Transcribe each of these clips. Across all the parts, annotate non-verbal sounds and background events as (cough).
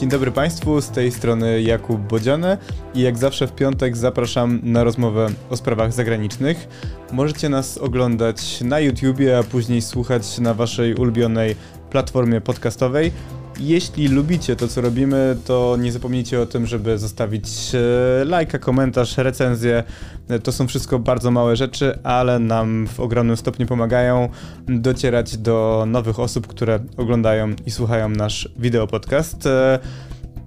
Dzień dobry Państwu, z tej strony Jakub Bodziany i jak zawsze w piątek zapraszam na rozmowę o sprawach zagranicznych. Możecie nas oglądać na YouTubie, a później słuchać na Waszej ulubionej platformie podcastowej. Jeśli lubicie to, co robimy, to nie zapomnijcie o tym, żeby zostawić e, lajka, komentarz, recenzję. To są wszystko bardzo małe rzeczy, ale nam w ogromnym stopniu pomagają docierać do nowych osób, które oglądają i słuchają nasz wideopodcast. E,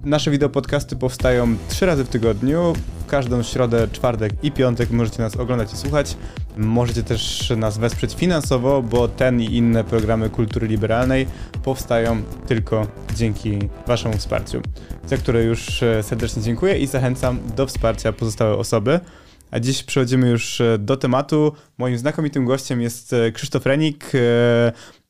Nasze wideopodcasty powstają trzy razy w tygodniu. W każdą środę, czwartek i piątek możecie nas oglądać i słuchać. Możecie też nas wesprzeć finansowo, bo ten i inne programy kultury liberalnej powstają tylko dzięki Waszemu wsparciu, za które już e, serdecznie dziękuję i zachęcam do wsparcia pozostałe osoby. A dziś przechodzimy już e, do tematu. Moim znakomitym gościem jest e, Krzysztof Renik,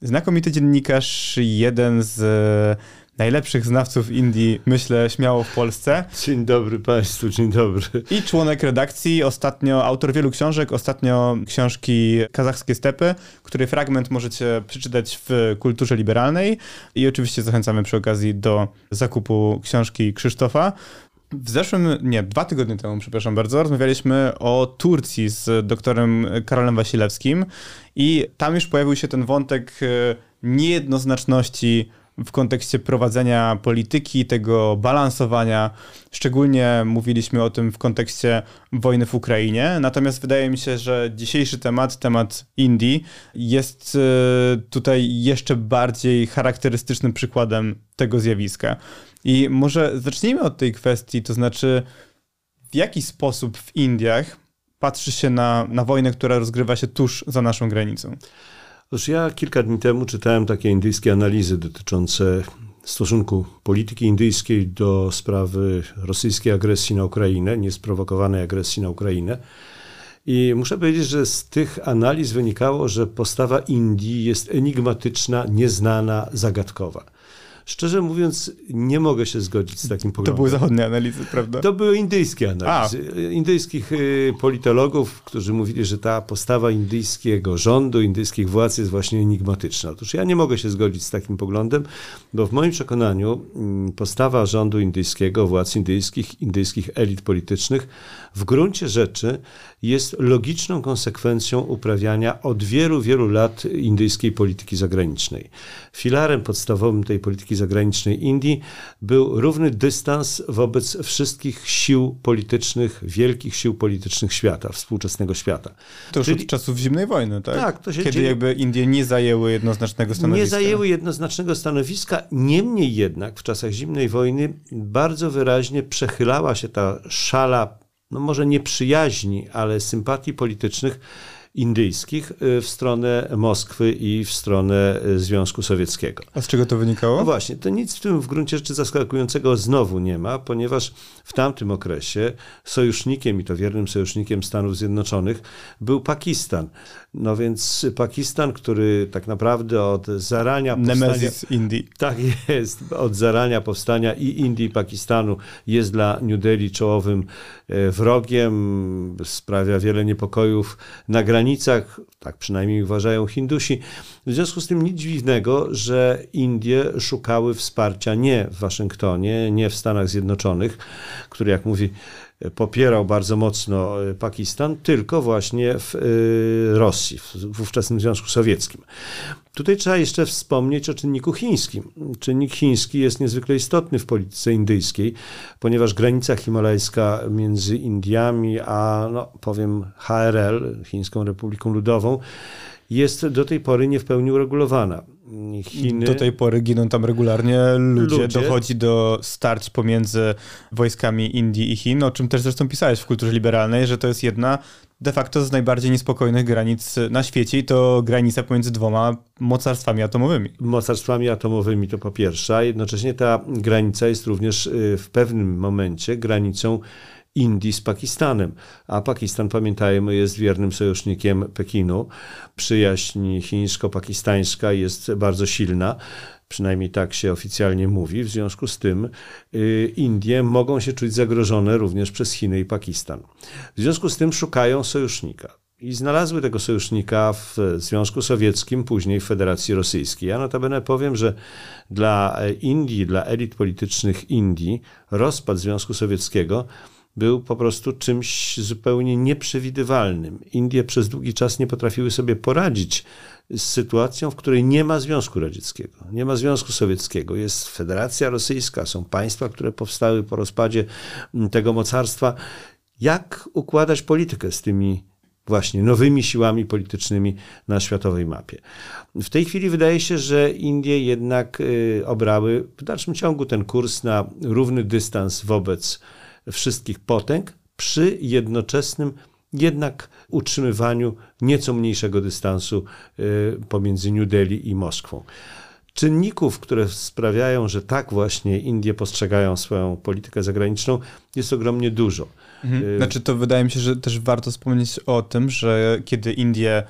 znakomity dziennikarz, jeden z najlepszych znawców Indii, myślę, śmiało w Polsce. Dzień dobry Państwu, dzień dobry. I członek redakcji, ostatnio autor wielu książek, ostatnio książki Kazachskie Stepy, której fragment możecie przeczytać w Kulturze Liberalnej. I oczywiście zachęcamy przy okazji do zakupu książki Krzysztofa. W zeszłym, nie, dwa tygodnie temu, przepraszam bardzo, rozmawialiśmy o Turcji z doktorem Karolem Wasilewskim i tam już pojawił się ten wątek e, niejednoznaczności w kontekście prowadzenia polityki, tego balansowania. Szczególnie mówiliśmy o tym w kontekście wojny w Ukrainie. Natomiast wydaje mi się, że dzisiejszy temat, temat Indii, jest e, tutaj jeszcze bardziej charakterystycznym przykładem tego zjawiska. I może zacznijmy od tej kwestii, to znaczy w jaki sposób w Indiach patrzy się na, na wojnę, która rozgrywa się tuż za naszą granicą? Otóż ja kilka dni temu czytałem takie indyjskie analizy dotyczące stosunku polityki indyjskiej do sprawy rosyjskiej agresji na Ukrainę, niesprowokowanej agresji na Ukrainę. I muszę powiedzieć, że z tych analiz wynikało, że postawa Indii jest enigmatyczna, nieznana, zagadkowa. Szczerze mówiąc, nie mogę się zgodzić z takim poglądem. To były zachodnie analizy, prawda? To były indyjskie analizy. A. Indyjskich y, politologów, którzy mówili, że ta postawa indyjskiego rządu, indyjskich władz jest właśnie enigmatyczna. Otóż ja nie mogę się zgodzić z takim poglądem, bo w moim przekonaniu mm, postawa rządu indyjskiego, władz indyjskich, indyjskich elit politycznych w gruncie rzeczy jest logiczną konsekwencją uprawiania od wielu, wielu lat indyjskiej polityki zagranicznej. Filarem podstawowym tej polityki zagranicznej Indii był równy dystans wobec wszystkich sił politycznych, wielkich sił politycznych świata, współczesnego świata. To już Czyli... od czasów zimnej wojny, tak? Tak. To się Kiedy dzieje... jakby Indie nie zajęły jednoznacznego stanowiska. Nie zajęły jednoznacznego stanowiska, niemniej jednak w czasach zimnej wojny bardzo wyraźnie przechylała się ta szala no może nie przyjaźni, ale sympatii politycznych indyjskich y, w stronę Moskwy i w stronę y, Związku Sowieckiego. A z czego to wynikało? No właśnie, to nic w tym w gruncie rzeczy zaskakującego znowu nie ma, ponieważ w tamtym okresie sojusznikiem, i to wiernym sojusznikiem Stanów Zjednoczonych, był Pakistan. No więc Pakistan, który tak naprawdę od zarania powstania... Indii. Tak jest. Od zarania powstania i Indii, i Pakistanu jest dla New Delhi czołowym e, wrogiem, sprawia wiele niepokojów na granicach, tak przynajmniej uważają Hindusi. W związku z tym nic dziwnego, że Indie szukały wsparcia nie w Waszyngtonie, nie w Stanach Zjednoczonych, który jak mówi popierał bardzo mocno e, Pakistan, tylko właśnie w e, Rosji, w ówczesnym Związku Sowieckim. Tutaj trzeba jeszcze wspomnieć o czynniku chińskim. Czynnik chiński jest niezwykle istotny w polityce indyjskiej, ponieważ granica himalajska między Indiami a, no, powiem, HRL, Chińską Republiką Ludową, jest do tej pory nie w pełni uregulowana. Chiny. Do tej pory giną tam regularnie ludzie. ludzie. Dochodzi do starć pomiędzy wojskami Indii i Chin, o czym też zresztą pisałeś w kulturze liberalnej, że to jest jedna de facto z najbardziej niespokojnych granic na świecie i to granica pomiędzy dwoma mocarstwami atomowymi. Mocarstwami atomowymi to po pierwsze, a jednocześnie ta granica jest również y, w pewnym momencie granicą Indii z Pakistanem. A Pakistan, pamiętajmy, jest wiernym sojusznikiem Pekinu. Przyjaźń chińsko-pakistańska jest bardzo silna. Przynajmniej tak się oficjalnie mówi. W związku z tym y, Indie mogą się czuć zagrożone również przez Chiny i Pakistan. W związku z tym szukają sojusznika. i znalazły tego sojusznika w Związku Sowieckim, później w Federacji Rosyjskiej. Ja notabene powiem, że dla Indii, dla elit politycznych Indii, rozpad Związku Sowieckiego był po prostu czymś zupełnie nieprzewidywalnym. Indie przez długi czas nie potrafiły sobie poradzić z sytuacją, w której nie ma Związku Radzieckiego, nie ma Związku Sowieckiego. Jest Federacja Rosyjska, są państwa, które powstały po rozpadzie tego mocarstwa. Jak układać politykę z tymi właśnie nowymi siłami politycznymi na światowej mapie. W tej chwili wydaje się, że Indie jednak y, obrały w dalszym ciągu ten kurs na równy dystans wobec wszystkich potęg przy jednoczesnym jednak utrzymywaniu nieco mniejszego dystansu y, pomiędzy New Delhi i Moskwą. Czynników, które sprawiają, że tak właśnie Indie postrzegają swoją politykę zagraniczną, jest ogromnie dużo. Mhm. Y, znaczy, to wydaje mi się, że też warto wspomnieć o tym, że kiedy Indie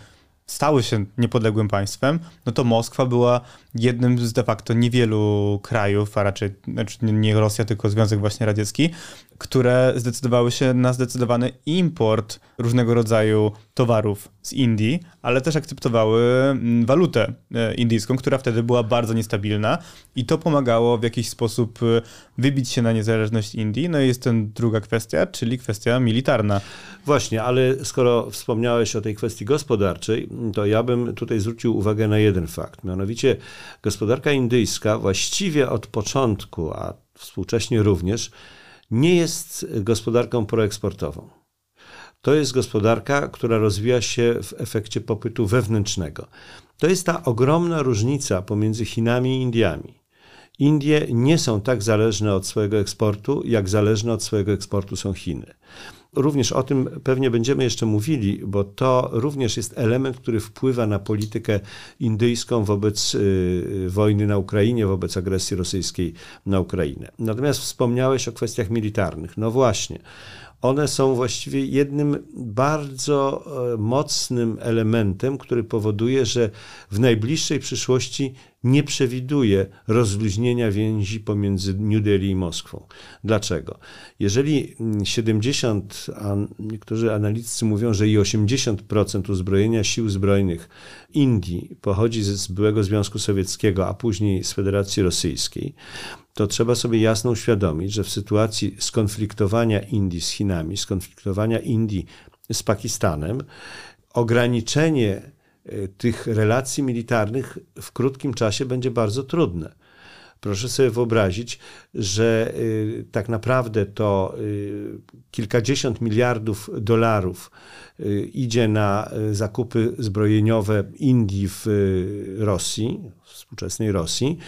stały się niepodległym państwem, no to Moskwa była jednym z de facto niewielu krajów, a raczej znaczy nie Rosja, tylko Związek właśnie Radziecki, które zdecydowały się na zdecydowany import różnego rodzaju towarów z Indii, ale też akceptowały mm, walutę e, indyjską, która wtedy była bardzo niestabilna i to pomagało w jakiś sposób e, wybić się na niezależność Indii. No i jest ten druga kwestia, czyli kwestia militarna. Właśnie, ale skoro wspomniałeś o tej kwestii gospodarczej, to ja bym tutaj zwrócił uwagę na jeden fakt. Mianowicie gospodarka indyjska właściwie od początku, a współcześnie również, nie jest gospodarką proeksportową. To jest gospodarka, która rozwija się w efekcie popytu wewnętrznego. To jest ta ogromna różnica pomiędzy Chinami i Indiami. Indie nie są tak zależne od swojego eksportu, jak zależne od swojego eksportu są Chiny. Również o tym pewnie będziemy jeszcze mówili, bo to również jest element, który wpływa na politykę indyjską wobec y, wojny na Ukrainie, wobec agresji rosyjskiej na Ukrainę. Natomiast wspomniałeś o kwestiach militarnych. No właśnie one są właściwie jednym bardzo e, mocnym elementem, który powoduje, że w najbliższej przyszłości nie przewiduje rozluźnienia więzi pomiędzy New Delhi i Moskwą. Dlaczego? Jeżeli 70, a niektórzy analitycy mówią, że i 80% uzbrojenia sił zbrojnych Indii pochodzi z byłego Związku Sowieckiego, a później z Federacji Rosyjskiej, to trzeba sobie jasno uświadomić, że w sytuacji skonfliktowania Indii z Chinami, skonfliktowania Indii z Pakistanem, ograniczenie tych relacji militarnych w krótkim czasie będzie bardzo trudne. Proszę sobie wyobrazić, że y, tak naprawdę to y, kilkadziesiąt miliardów dolarów y, idzie na zakupy zbrojeniowe Indii w Rosji, współczesnej Rosji,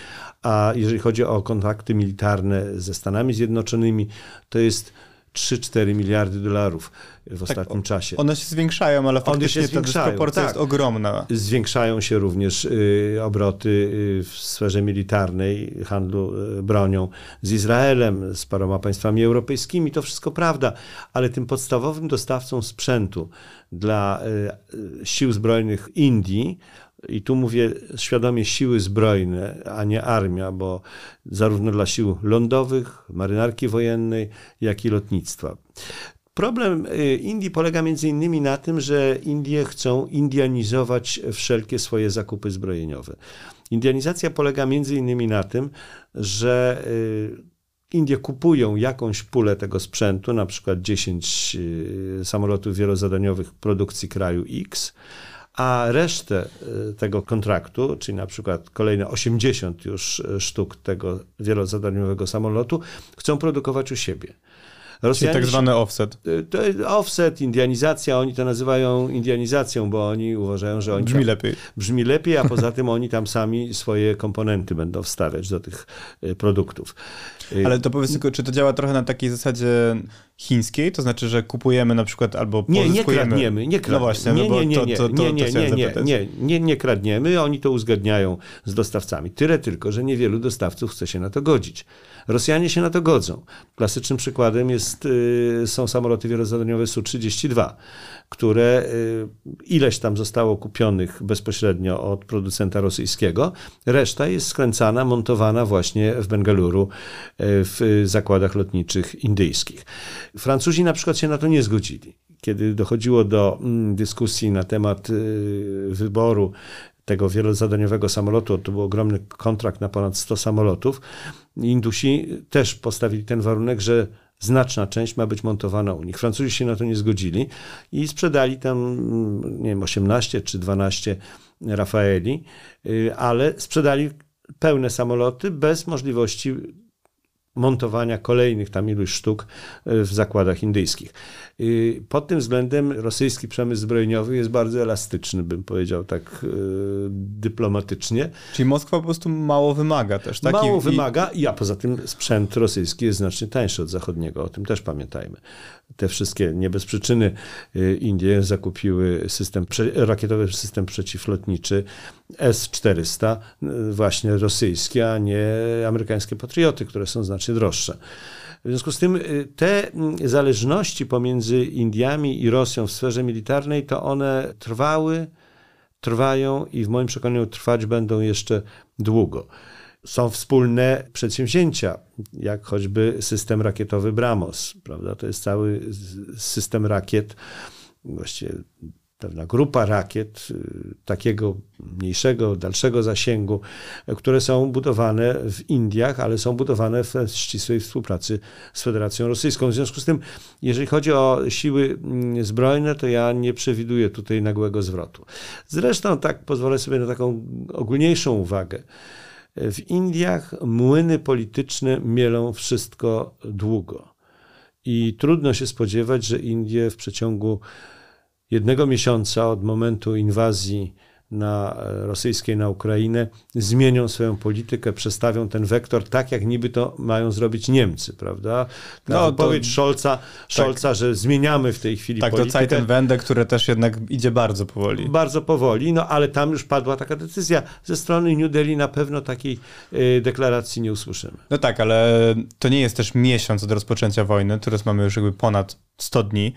a jeżeli chodzi o kontakty militarne ze Stanami Zjednoczonymi, to jest 3-4 miliardy dolarów w tak, ostatnim czasie. One się zwiększają, ale faktycznie się zwiększają. ta dysproporcja tak. jest ogromna. Zwiększają się również y, obroty y, w sferze militarnej, handlu y, bronią z Izraelem, z paroma państwami europejskimi. To wszystko prawda, ale tym podstawowym dostawcą sprzętu dla y, sił zbrojnych Indii i tu mówię świadomie siły zbrojne, a nie armia, bo zarówno dla sił lądowych, marynarki wojennej, jak i lotnictwa. Problem y, Indii polega między innymi na tym, że Indie chcą indianizować wszelkie swoje zakupy zbrojeniowe. Indianizacja polega między innymi na tym, że y, Indie kupują jakąś pulę tego sprzętu, na przykład 10 y, samolotów wielozadaniowych produkcji kraju X, a resztę y, tego kontraktu, czyli na przykład kolejne 80 już y, sztuk tego wielozadaniowego samolotu, chcą produkować u siebie. Rosjanie Czyli tak zwany offset. Y, to offset, indianizacja, oni to nazywają indianizacją, bo oni uważają, że oni... Brzmi tam, lepiej. Brzmi lepiej, a (laughs) poza tym oni tam sami swoje komponenty będą wstawiać do tych produktów. Ale to powiedz tylko, czy to działa trochę na takiej zasadzie chińskiej, to znaczy, że kupujemy na przykład albo pozyskujemy... Nie, nie kradniemy, nie kradniemy. No właśnie, nie, nie, nie, nie, to, to, to, nie, nie, nie, nie, nie, nie, nie kradniemy, oni to uzgadniają z dostawcami. Tyle tylko, że niewielu dostawców chce się na to godzić. Rosjanie się na to godzą. Klasycznym przykładem jest, y, są samoloty wielozadaniowe Su-32, które y, ileś tam zostało kupionych bezpośrednio od producenta rosyjskiego. Reszta jest skręcana, montowana właśnie w Bengaluru y, w zakładach lotniczych indyjskich. Francuzi na przykład się na to nie zgodzili. kiedy dochodziło do mm, dyskusji na temat y, wyboru tego wielozadaniowego samolotu, to był ogromny kontrakt na ponad 100 samolotów, Indusi też postawili ten warunek, że znaczna część ma być montowana u nich. Francuzi się na to nie zgodzili i sprzedali tam, nie wiem, 18 czy 12 Rafaeli, y, ale sprzedali pełne samoloty bez możliwości montowania kolejnych tam iluś sztuk y, w zakładach indyjskich. Pod tym względem rosyjski przemysł zbrojeniowy jest bardzo elastyczny, bym powiedział tak yy, dyplomatycznie. Czyli Moskwa po prostu mało wymaga też, tak? Mało I, wymaga, i, a poza tym sprzęt rosyjski jest znacznie tańszy od zachodniego, o tym też pamiętajmy. Te wszystkie, nie bez przyczyny y, Indie zakupiły system, rakietowy system przeciwlotniczy S-400, y, właśnie rosyjski, a nie amerykańskie patrioty, które są znacznie droższe. W związku z tym y, te zależności pomiędzy Indiami i Rosją w sferze militarnej, to one trwały, trwają i w moim przekonaniu trwać będą jeszcze długo. Są wspólne przedsięwzięcia, jak choćby system rakietowy BRAMOS, prawda? To jest cały system rakiet, właściwie pewna grupa rakiet y, takiego mniejszego, dalszego zasięgu, które są budowane w Indiach, ale są budowane w ścisłej współpracy z Federacją Rosyjską. W związku z tym, jeżeli chodzi o siły mm, zbrojne, to ja nie przewiduję tutaj nagłego zwrotu. Zresztą tak pozwolę sobie na taką ogólniejszą uwagę. W Indiach młyny polityczne mielą wszystko długo. I trudno się spodziewać, że Indie w przeciągu jednego miesiąca od momentu inwazji na e, rosyjskiej na Ukrainę zmienią swoją politykę, przestawią ten wektor tak, jak niby to mają zrobić Niemcy, prawda? Ta no, wypowiedź to, Scholza, Scholza tak, że zmieniamy w tej chwili tak, politykę. Tak, to Zeitenwende, które też jednak idzie bardzo powoli. Bardzo powoli, no ale tam już padła taka decyzja. Ze strony New Delhi na pewno takiej y, deklaracji nie usłyszymy. No tak, ale to nie jest też miesiąc od rozpoczęcia wojny, teraz mamy już jakby ponad 100 dni.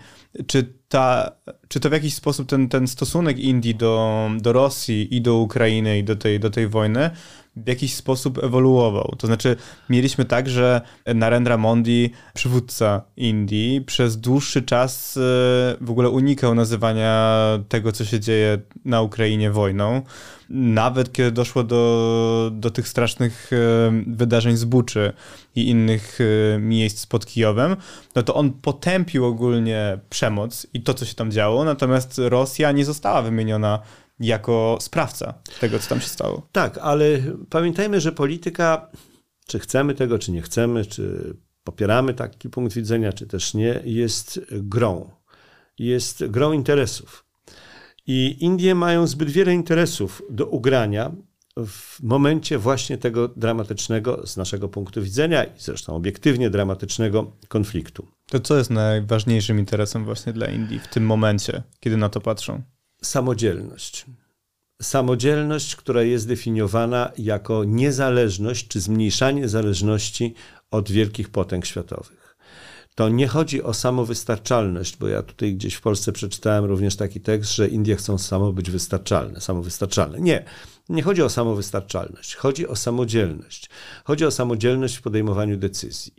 Czy, ta, czy to w jakiś sposób ten, ten stosunek Indii do, do Rosji i do Ukrainy i do tej, do tej wojny w jakiś sposób ewoluował. To znaczy, mieliśmy tak, że Narendra Modi, przywódca Indii, przez dłuższy czas e, w ogóle unikał nazywania tego, co się dzieje na Ukrainie wojną. Nawet kiedy doszło do, do tych strasznych e, wydarzeń z Buczy i innych e, miejsc pod Kijowem, no to on potępił ogólnie przemoc i to, co się tam działo, natomiast Rosja nie została wymieniona jako sprawca tego, co tam się stało. Tak, ale pamiętajmy, że polityka, czy chcemy tego, czy nie chcemy, czy popieramy taki punkt widzenia, czy też nie, jest grą. Jest grą interesów. I Indie mają zbyt wiele interesów do ugrania w momencie właśnie tego dramatycznego, z naszego punktu widzenia i zresztą obiektywnie dramatycznego konfliktu. To co jest najważniejszym interesem właśnie dla Indii w tym momencie, kiedy na to patrzą? Samodzielność. Samodzielność, która jest definiowana jako niezależność czy zmniejszanie zależności od wielkich potęg światowych. To nie chodzi o samowystarczalność, bo ja tutaj gdzieś w Polsce przeczytałem również taki tekst, że Indie chcą samo być wystarczalne, samowystarczalne. Nie, nie chodzi o samowystarczalność, chodzi o samodzielność. Chodzi o samodzielność w podejmowaniu decyzji.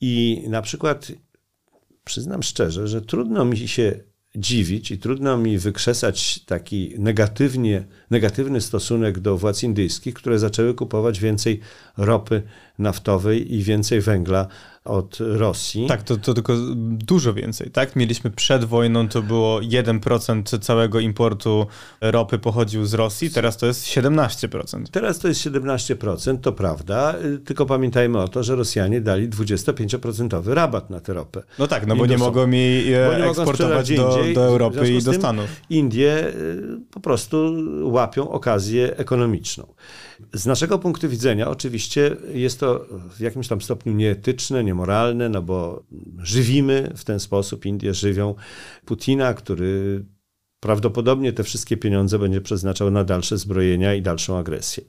I na przykład przyznam szczerze, że trudno mi się dziwić i trudno mi wykrzesać taki negatywnie, negatywny stosunek do władz indyjskich, które zaczęły kupować więcej ropy naftowej i więcej węgla od Rosji. Tak, to, to tylko dużo więcej, tak? Mieliśmy przed wojną, to było 1% całego importu ropy pochodził z Rosji, teraz to jest 17%. Teraz to jest 17%, to prawda, tylko pamiętajmy o to, że Rosjanie dali 25% rabat na tę ropę. No tak, no bo nie mogą mi eksportować do, do Europy i do Stanów. Indie y, po prostu łapią okazję ekonomiczną. Z naszego punktu widzenia oczywiście jest to w jakimś tam stopniu nieetyczne, niemoralne, no bo żywimy w ten sposób, Indie żywią Putina, który prawdopodobnie te wszystkie pieniądze będzie przeznaczał na dalsze zbrojenia i dalszą agresję.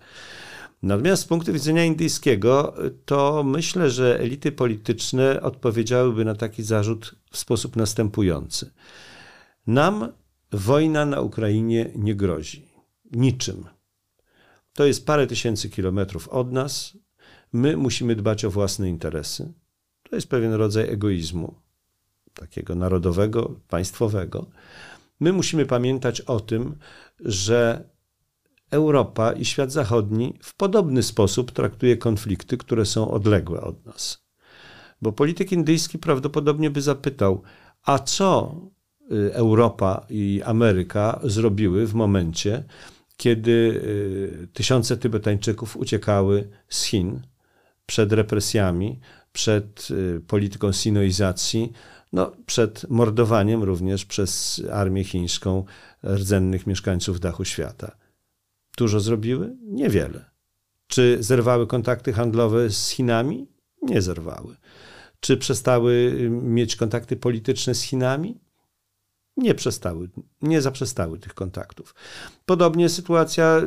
Natomiast z punktu widzenia indyjskiego, to myślę, że elity polityczne odpowiedziałyby na taki zarzut w sposób następujący. Nam wojna na Ukrainie nie grozi. Niczym. To jest parę tysięcy kilometrów od nas. My musimy dbać o własne interesy. To jest pewien rodzaj egoizmu. takiego narodowego, państwowego, my musimy pamiętać o tym, że Europa i świat zachodni w podobny sposób traktuje konflikty, które są odległe od nas. Bo polityk indyjski prawdopodobnie by zapytał, a co y, Europa i Ameryka zrobiły w momencie, kiedy y, tysiące Tybetańczyków uciekały z Chin przed represjami, przed y, polityką sinoizacji, no, przed mordowaniem również przez armię chińską rdzennych mieszkańców dachu świata. Dużo zrobiły? Niewiele. Czy zerwały kontakty handlowe z Chinami? Nie zerwały. Czy przestały y, mieć kontakty polityczne z Chinami? Nie przestały, nie zaprzestały tych kontaktów. Podobnie sytuacja,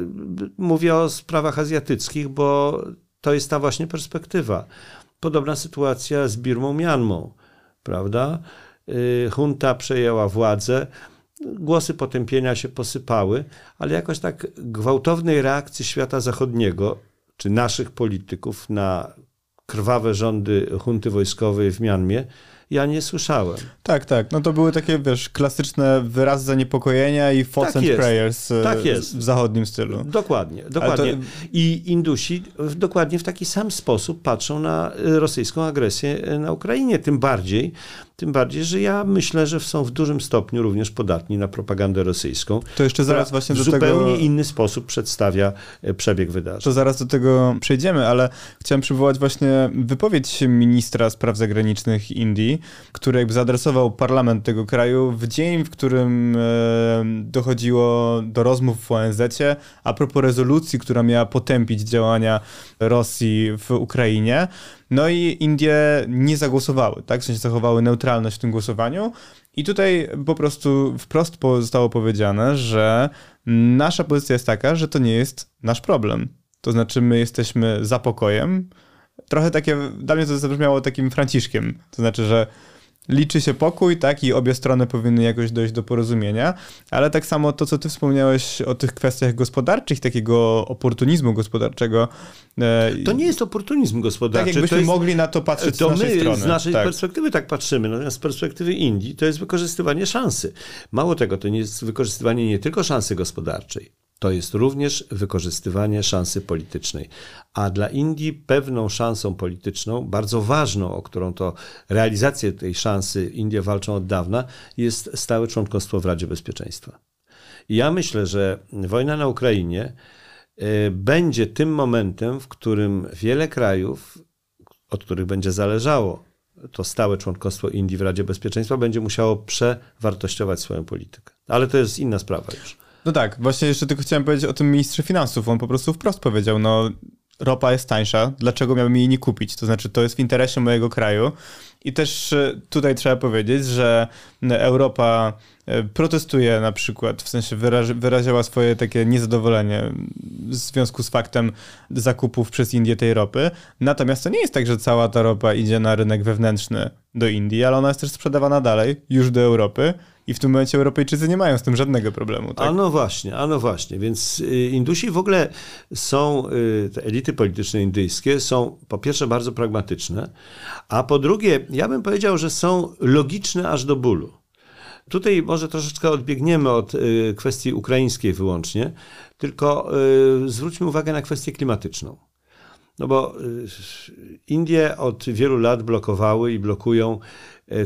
mówię o sprawach azjatyckich, bo to jest ta właśnie perspektywa. Podobna sytuacja z Birmą Mianmą, prawda? Y, junta przejęła władzę, głosy potępienia się posypały, ale jakoś tak gwałtownej reakcji świata zachodniego, czy naszych polityków na krwawe rządy hunty wojskowej w Mianmie, ja nie słyszałem. Tak, tak. No to były takie, wiesz, klasyczne wyrazy zaniepokojenia i thoughts tak and jest. prayers e, tak jest. w zachodnim stylu. Dokładnie, dokładnie. To... I Indusi dokładnie w taki sam sposób patrzą na rosyjską agresję na Ukrainie. Tym bardziej, tym bardziej, że ja myślę, że są w dużym stopniu również podatni na propagandę rosyjską. To jeszcze zaraz właśnie do tego... W zupełnie inny sposób przedstawia e, przebieg wydarzeń. To zaraz do tego przejdziemy, ale chciałem przywołać właśnie wypowiedź ministra spraw zagranicznych Indii, który jakby zaadresował parlament tego kraju w dzień, w którym e, dochodziło do rozmów w ONZ-cie a propos rezolucji, która miała potępić działania Rosji w Ukrainie. No i Indie nie zagłosowały, tak? W sensie zachowały neutralność w tym głosowaniu. I tutaj po prostu wprost zostało powiedziane, że nasza pozycja jest taka, że to nie jest nasz problem. To znaczy, my jesteśmy za pokojem. Trochę takie, dla mnie to zabrzmiało takim Franciszkiem. To znaczy, że liczy się pokój, tak, i obie strony powinny jakoś dojść do porozumienia, ale tak samo to, co ty wspomniałeś o tych kwestiach gospodarczych, takiego oportunizmu gospodarczego. E, to nie jest oportunizm gospodarczy. Tak jakbyśmy jest, mogli na to patrzeć to z naszej my strony. z naszej tak. perspektywy tak patrzymy, natomiast z perspektywy Indii to jest wykorzystywanie szansy. Mało tego, to nie jest wykorzystywanie nie tylko szansy gospodarczej, to jest również wykorzystywanie szansy politycznej. A dla Indii pewną szansą polityczną, bardzo ważną, o którą to realizację tej szansy Indie walczą od dawna, jest stałe członkostwo w Radzie Bezpieczeństwa. I ja myślę, że wojna na Ukrainie e, będzie tym momentem, w którym wiele krajów, od których będzie zależało to stałe członkostwo Indii w Radzie Bezpieczeństwa, będzie musiało przewartościować swoją politykę. Ale to jest inna sprawa już. No tak, właśnie jeszcze tylko chciałem powiedzieć o tym ministrze finansów. On po prostu wprost powiedział, no ropa jest tańsza, dlaczego miałbym jej nie kupić? To znaczy, to jest w interesie mojego kraju. I też e, tutaj trzeba powiedzieć, że Europa e, protestuje na przykład, w sensie wyrazi, wyraziła swoje takie niezadowolenie w związku z faktem zakupów przez Indię tej ropy. Natomiast to nie jest tak, że cała ta ropa idzie na rynek wewnętrzny do Indii, ale ona jest też sprzedawana dalej, już do Europy i w tym momencie Europejczycy nie mają z tym żadnego problemu. Tak? A no właśnie, a no właśnie. Więc y, Indusi w ogóle są, y, te elity polityczne indyjskie są po pierwsze bardzo pragmatyczne, a po drugie, ja bym powiedział, że są logiczne aż do bólu. Tutaj może troszeczkę odbiegniemy od y, kwestii ukraińskiej wyłącznie, tylko zwróćmy uwagę na kwestię klimatyczną. No bo Indie od wielu lat blokowały i blokują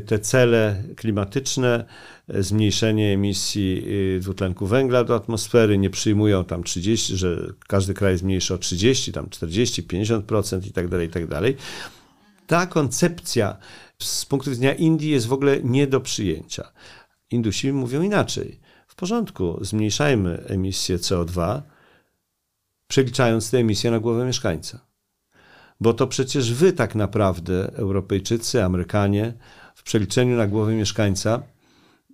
te cele klimatyczne, zmniejszenie emisji y, dwutlenku węgla do atmosfery, nie przyjmują tam 30, że każdy kraj zmniejszy o 30, tam 40, 50% i tak dalej, i tak dalej. Ta koncepcja z punktu widzenia Indii jest w ogóle nie do przyjęcia. Indusi mówią inaczej. W porządku, zmniejszajmy emisję CO2, przeliczając te emisje na głowę mieszkańca. Bo to przecież wy tak naprawdę, Europejczycy, Amerykanie, w przeliczeniu na głowę mieszkańca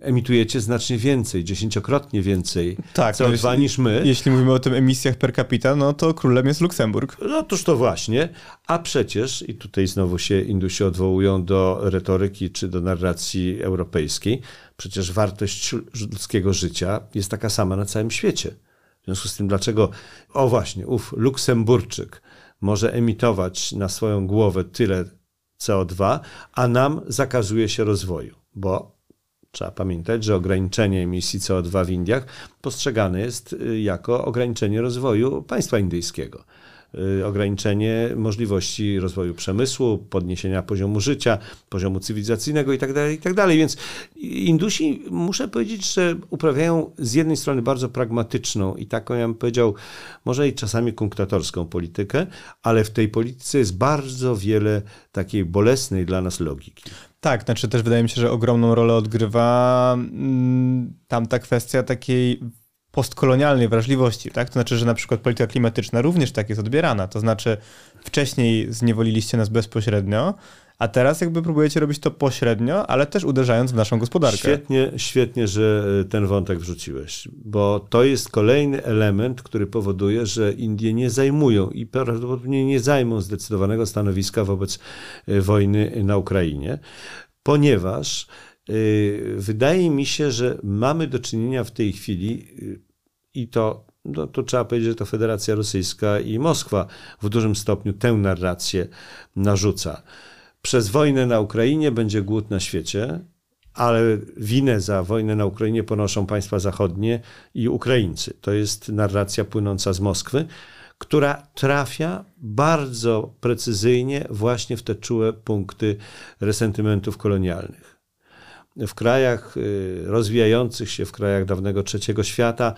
emitujecie znacznie więcej, dziesięciokrotnie więcej tak, CO2 no jeśli, niż my. Jeśli mówimy o tym emisjach per capita, no to królem jest Luksemburg. No toż to właśnie. A przecież, i tutaj znowu się Indusi odwołują do retoryki czy do narracji europejskiej, przecież wartość ludzkiego życia jest taka sama na całym świecie. W związku z tym, dlaczego, o właśnie, ów Luksemburczyk może emitować na swoją głowę tyle CO2, a nam zakazuje się rozwoju. bo trzeba pamiętać, że ograniczenie emisji CO2 w Indiach postrzegane jest y, jako ograniczenie rozwoju państwa indyjskiego. Y, ograniczenie możliwości rozwoju przemysłu, podniesienia poziomu życia, poziomu cywilizacyjnego itd., tak itd. Tak Więc Indusi, muszę powiedzieć, że uprawiają z jednej strony bardzo pragmatyczną i taką, ja bym powiedział, może i czasami kunktatorską politykę, ale w tej polityce jest bardzo wiele takiej bolesnej dla nas logiki. Tak, znaczy też wydaje mi się, że ogromną rolę odgrywa mm, tam ta kwestia takiej postkolonialnej wrażliwości, tak? To znaczy, że na przykład polityka klimatyczna również tak jest odbierana. To znaczy, wcześniej zniewoliliście nas bezpośrednio, a teraz jakby próbujecie robić to pośrednio, ale też uderzając w naszą gospodarkę. Świetnie, świetnie, że e, ten wątek wrzuciłeś, bo to jest kolejny element, który powoduje, że Indie nie zajmują i prawdopodobnie nie zajmą zdecydowanego stanowiska wobec e, wojny na Ukrainie, ponieważ Y, wydaje mi się, że mamy do czynienia w tej chwili i to, no, to trzeba powiedzieć, że to Federacja Rosyjska i Moskwa w dużym stopniu tę narrację narzuca. Przez wojnę na Ukrainie będzie głód na świecie, ale winę za wojnę na Ukrainie ponoszą państwa zachodnie i Ukraińcy. To jest narracja płynąca z Moskwy, która trafia bardzo precyzyjnie właśnie w te czułe punkty resentymentów kolonialnych w krajach y, rozwijających się, w krajach dawnego trzeciego świata,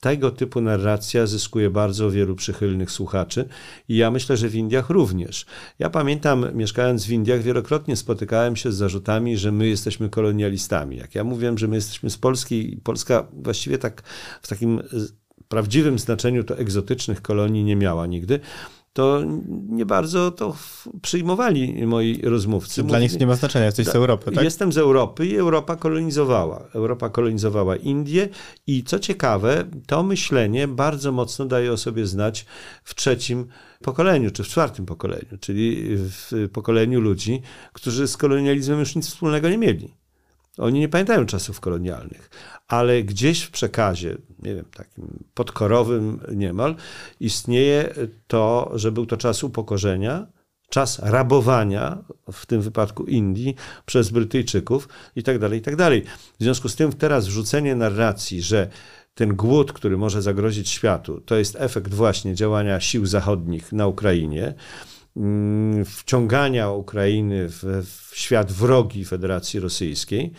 tego typu narracja zyskuje bardzo wielu przychylnych słuchaczy i ja myślę, że w Indiach również. Ja pamiętam, mieszkając w Indiach, wielokrotnie spotykałem się z zarzutami, że my jesteśmy kolonialistami. Jak ja mówiłem, że my jesteśmy z Polski, Polska właściwie tak w takim prawdziwym znaczeniu to egzotycznych kolonii nie miała nigdy, to nie bardzo to przyjmowali moi rozmówcy. Dla nich nie ma znaczenia, jesteś z Europy, tak? Jestem z Europy i Europa kolonizowała. Europa kolonizowała Indię i co ciekawe, to myślenie bardzo mocno daje o sobie znać w trzecim pokoleniu, czy w czwartym pokoleniu, czyli w pokoleniu ludzi, którzy z kolonializmem już nic wspólnego nie mieli. Oni nie pamiętają czasów kolonialnych, ale gdzieś w przekazie, nie wiem, takim podkorowym niemal, istnieje to, że był to czas upokorzenia, czas rabowania, w tym wypadku Indii, przez Brytyjczyków i tak dalej, i tak dalej. W związku z tym teraz wrzucenie narracji, że ten głód, który może zagrozić światu, to jest efekt właśnie działania sił zachodnich na Ukrainie, wciągania Ukrainy w, w świat wrogi Federacji Rosyjskiej,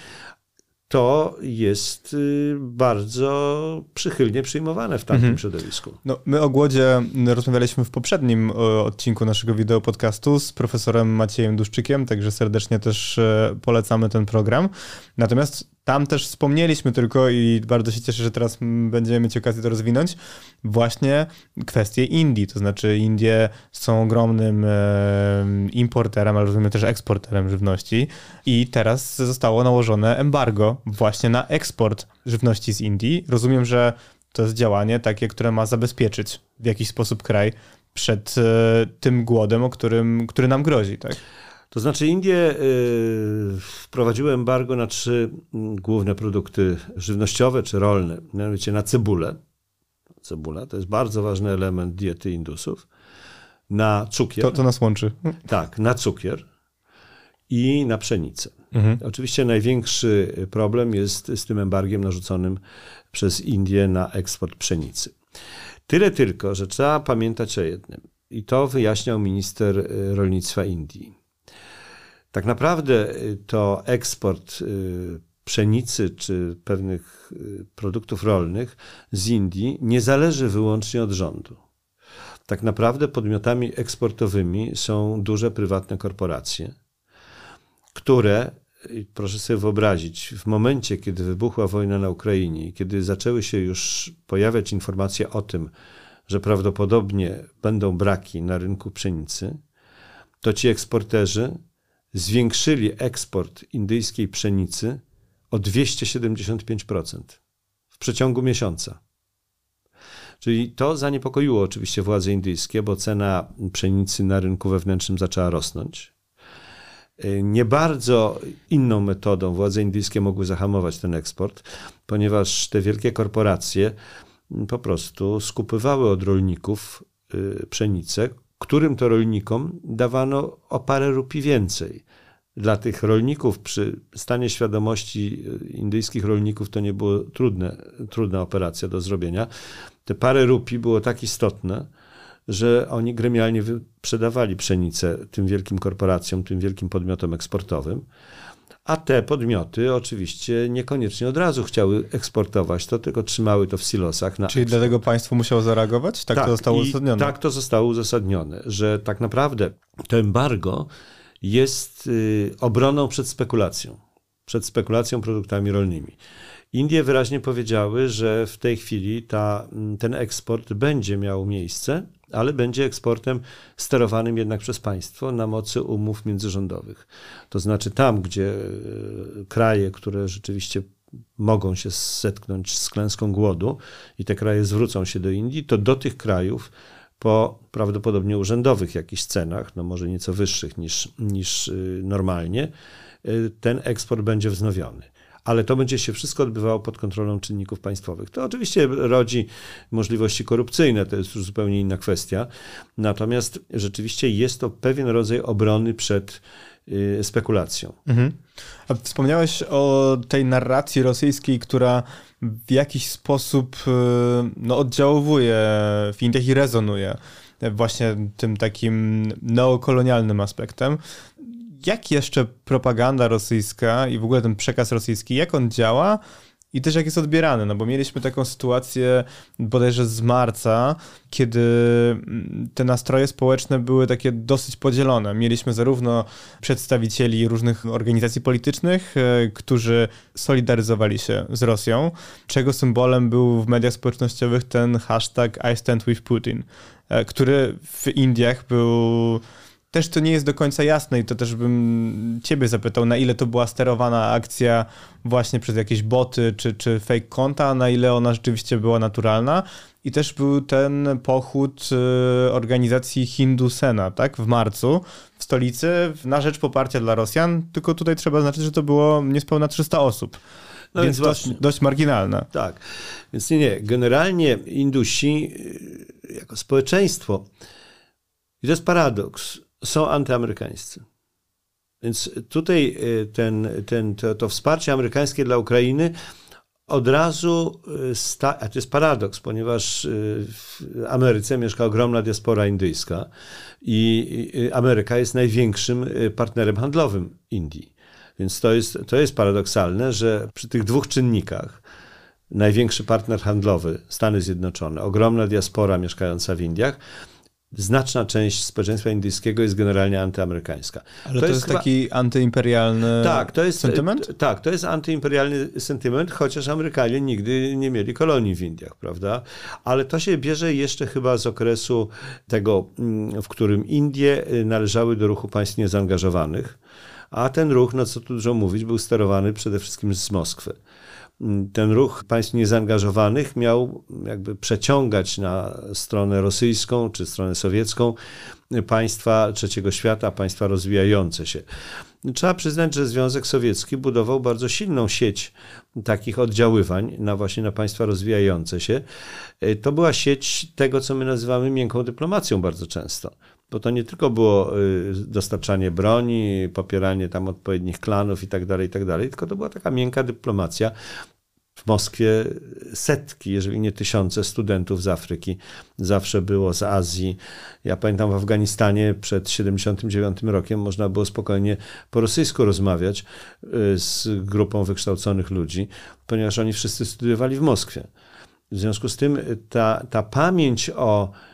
to jest y, bardzo przychylnie przyjmowane w tamtym mhm. środowisku. No, my o głodzie rozmawialiśmy w poprzednim odcinku naszego wideo podcastu z profesorem Maciejem Duszczykiem, także serdecznie też e, polecamy ten program. Natomiast tam też wspomnieliśmy tylko i bardzo się cieszę, że teraz będziemy mieć okazję to rozwinąć, właśnie kwestie Indii. To znaczy Indie są ogromnym e, importerem, ale rozumiem też eksporterem żywności i teraz zostało nałożone embargo właśnie na eksport żywności z Indii. Rozumiem, że to jest działanie takie, które ma zabezpieczyć w jakiś sposób kraj przed e, tym głodem, o którym, który nam grozi, tak? To znaczy Indie y, wprowadziły embargo na trzy mm, główne produkty żywnościowe czy rolne, mianowicie na cebulę. Cebula to jest bardzo ważny element diety Indusów. Na cukier. To, to nas łączy. Tak, na cukier i na pszenicę. Mhm. Oczywiście największy problem jest z tym embargiem narzuconym przez Indię na eksport pszenicy. Tyle tylko, że trzeba pamiętać o jednym. I to wyjaśniał minister y, rolnictwa Indii tak naprawdę y, to eksport y, pszenicy czy pewnych y, produktów rolnych z Indii nie zależy wyłącznie od rządu. Tak naprawdę podmiotami eksportowymi są duże prywatne korporacje, które, proszę sobie wyobrazić, w momencie, kiedy wybuchła wojna na Ukrainie, kiedy zaczęły się już pojawiać informacje o tym, że prawdopodobnie będą braki na rynku pszenicy, to ci eksporterzy zwiększyli eksport indyjskiej pszenicy o 275% w przeciągu miesiąca. Czyli to zaniepokoiło oczywiście władze indyjskie, bo cena pszenicy na rynku wewnętrznym zaczęła rosnąć. Nie bardzo inną metodą władze indyjskie mogły zahamować ten eksport, ponieważ te wielkie korporacje po prostu skupywały od rolników y, pszenicę, którym to rolnikom dawano o parę rupii więcej dla tych rolników przy stanie świadomości indyjskich rolników to nie było trudne, trudna operacja do zrobienia. Te parę rupii było tak istotne, że oni gremialnie sprzedawali pszenicę tym wielkim korporacjom, tym wielkim podmiotom eksportowym. A te podmioty oczywiście niekoniecznie od razu chciały eksportować to, tylko trzymały to w silosach. Na Czyli eksport. dlatego państwo musiało zareagować? Tak, tak to zostało uzasadnione? Tak to zostało uzasadnione, że tak naprawdę to embargo jest y, obroną przed spekulacją, przed spekulacją produktami rolnymi. Indie wyraźnie powiedziały, że w tej chwili ta, ten eksport będzie miał miejsce, ale będzie eksportem sterowanym jednak przez państwo na mocy umów międzyrządowych. To znaczy tam, gdzie e, kraje, które rzeczywiście mogą się zetknąć z klęską głodu i te kraje zwrócą się do Indii, to do tych krajów po prawdopodobnie urzędowych jakichś cenach, no może nieco wyższych niż, niż y, normalnie, y, ten eksport będzie wznowiony ale to będzie się wszystko odbywało pod kontrolą czynników państwowych. To oczywiście rodzi możliwości korupcyjne, to jest już zupełnie inna kwestia. Natomiast rzeczywiście jest to pewien rodzaj obrony przed y, spekulacją. Mhm. A wspomniałeś o tej narracji rosyjskiej, która w jakiś sposób y, no, oddziałuje w Indiach i rezonuje właśnie tym takim neokolonialnym aspektem jak jeszcze propaganda rosyjska i w ogóle ten przekaz rosyjski, jak on działa i też jak jest odbierany, no bo mieliśmy taką sytuację bodajże z marca, kiedy mm, te nastroje społeczne były takie dosyć podzielone. Mieliśmy zarówno przedstawicieli różnych organizacji politycznych, e, którzy solidaryzowali się z Rosją, czego symbolem był w mediach społecznościowych ten hashtag I stand with Putin, e, który w Indiach był też to nie jest do końca jasne i to też bym ciebie zapytał, na ile to była sterowana akcja właśnie przez jakieś boty czy, czy fake konta, a na ile ona rzeczywiście była naturalna. I też był ten pochód y, organizacji Hindusena, tak, w marcu w stolicy na rzecz poparcia dla Rosjan, tylko tutaj trzeba zaznaczyć, że to było niespełna 300 osób. No więc, więc dość, dość marginalne. Tak, więc nie, nie. Generalnie Indusi y, jako społeczeństwo, i to jest paradoks, są antyamerykańscy. Więc tutaj y, ten, ten, to, to wsparcie amerykańskie dla Ukrainy od razu, y, sta, a to jest paradoks, ponieważ y, w Ameryce mieszka ogromna diaspora indyjska i Ameryka jest największym partnerem handlowym Indii. Więc to jest, to jest paradoksalne, że przy tych dwóch czynnikach, największy partner handlowy, Stany Zjednoczone, ogromna diaspora mieszkająca w Indiach, znaczna część społeczeństwa indyjskiego jest generalnie antyamerykańska. Ale to, to jest, jest chyba... taki antyimperialny tak, to jest, sentyment? Tak, to jest antyimperialny sentyment, chociaż Amerykanie nigdy nie mieli kolonii w Indiach, prawda? Ale to się bierze jeszcze chyba z okresu tego, mm, w którym Indie y, należały do ruchu państw niezaangażowanych, a ten ruch, no co tu dużo mówić, był sterowany przede wszystkim z Moskwy ten ruch państw niezaangażowanych miał jakby przeciągać na stronę rosyjską czy stronę sowiecką państwa trzeciego świata, państwa rozwijające się. Trzeba przyznać, że Związek Sowiecki budował bardzo silną sieć takich oddziaływań na właśnie na państwa rozwijające się. To była sieć tego, co my nazywamy miękką dyplomacją bardzo często bo to nie tylko było y, dostarczanie broni, popieranie tam odpowiednich klanów i tak dalej, i tak dalej, tylko to była taka miękka dyplomacja. W Moskwie setki, jeżeli nie tysiące studentów z Afryki zawsze było z Azji. Ja pamiętam w Afganistanie przed 79 rokiem można było spokojnie po rosyjsku rozmawiać y, z grupą wykształconych ludzi, ponieważ oni wszyscy studiowali w Moskwie. W związku z tym ta, ta pamięć o Y,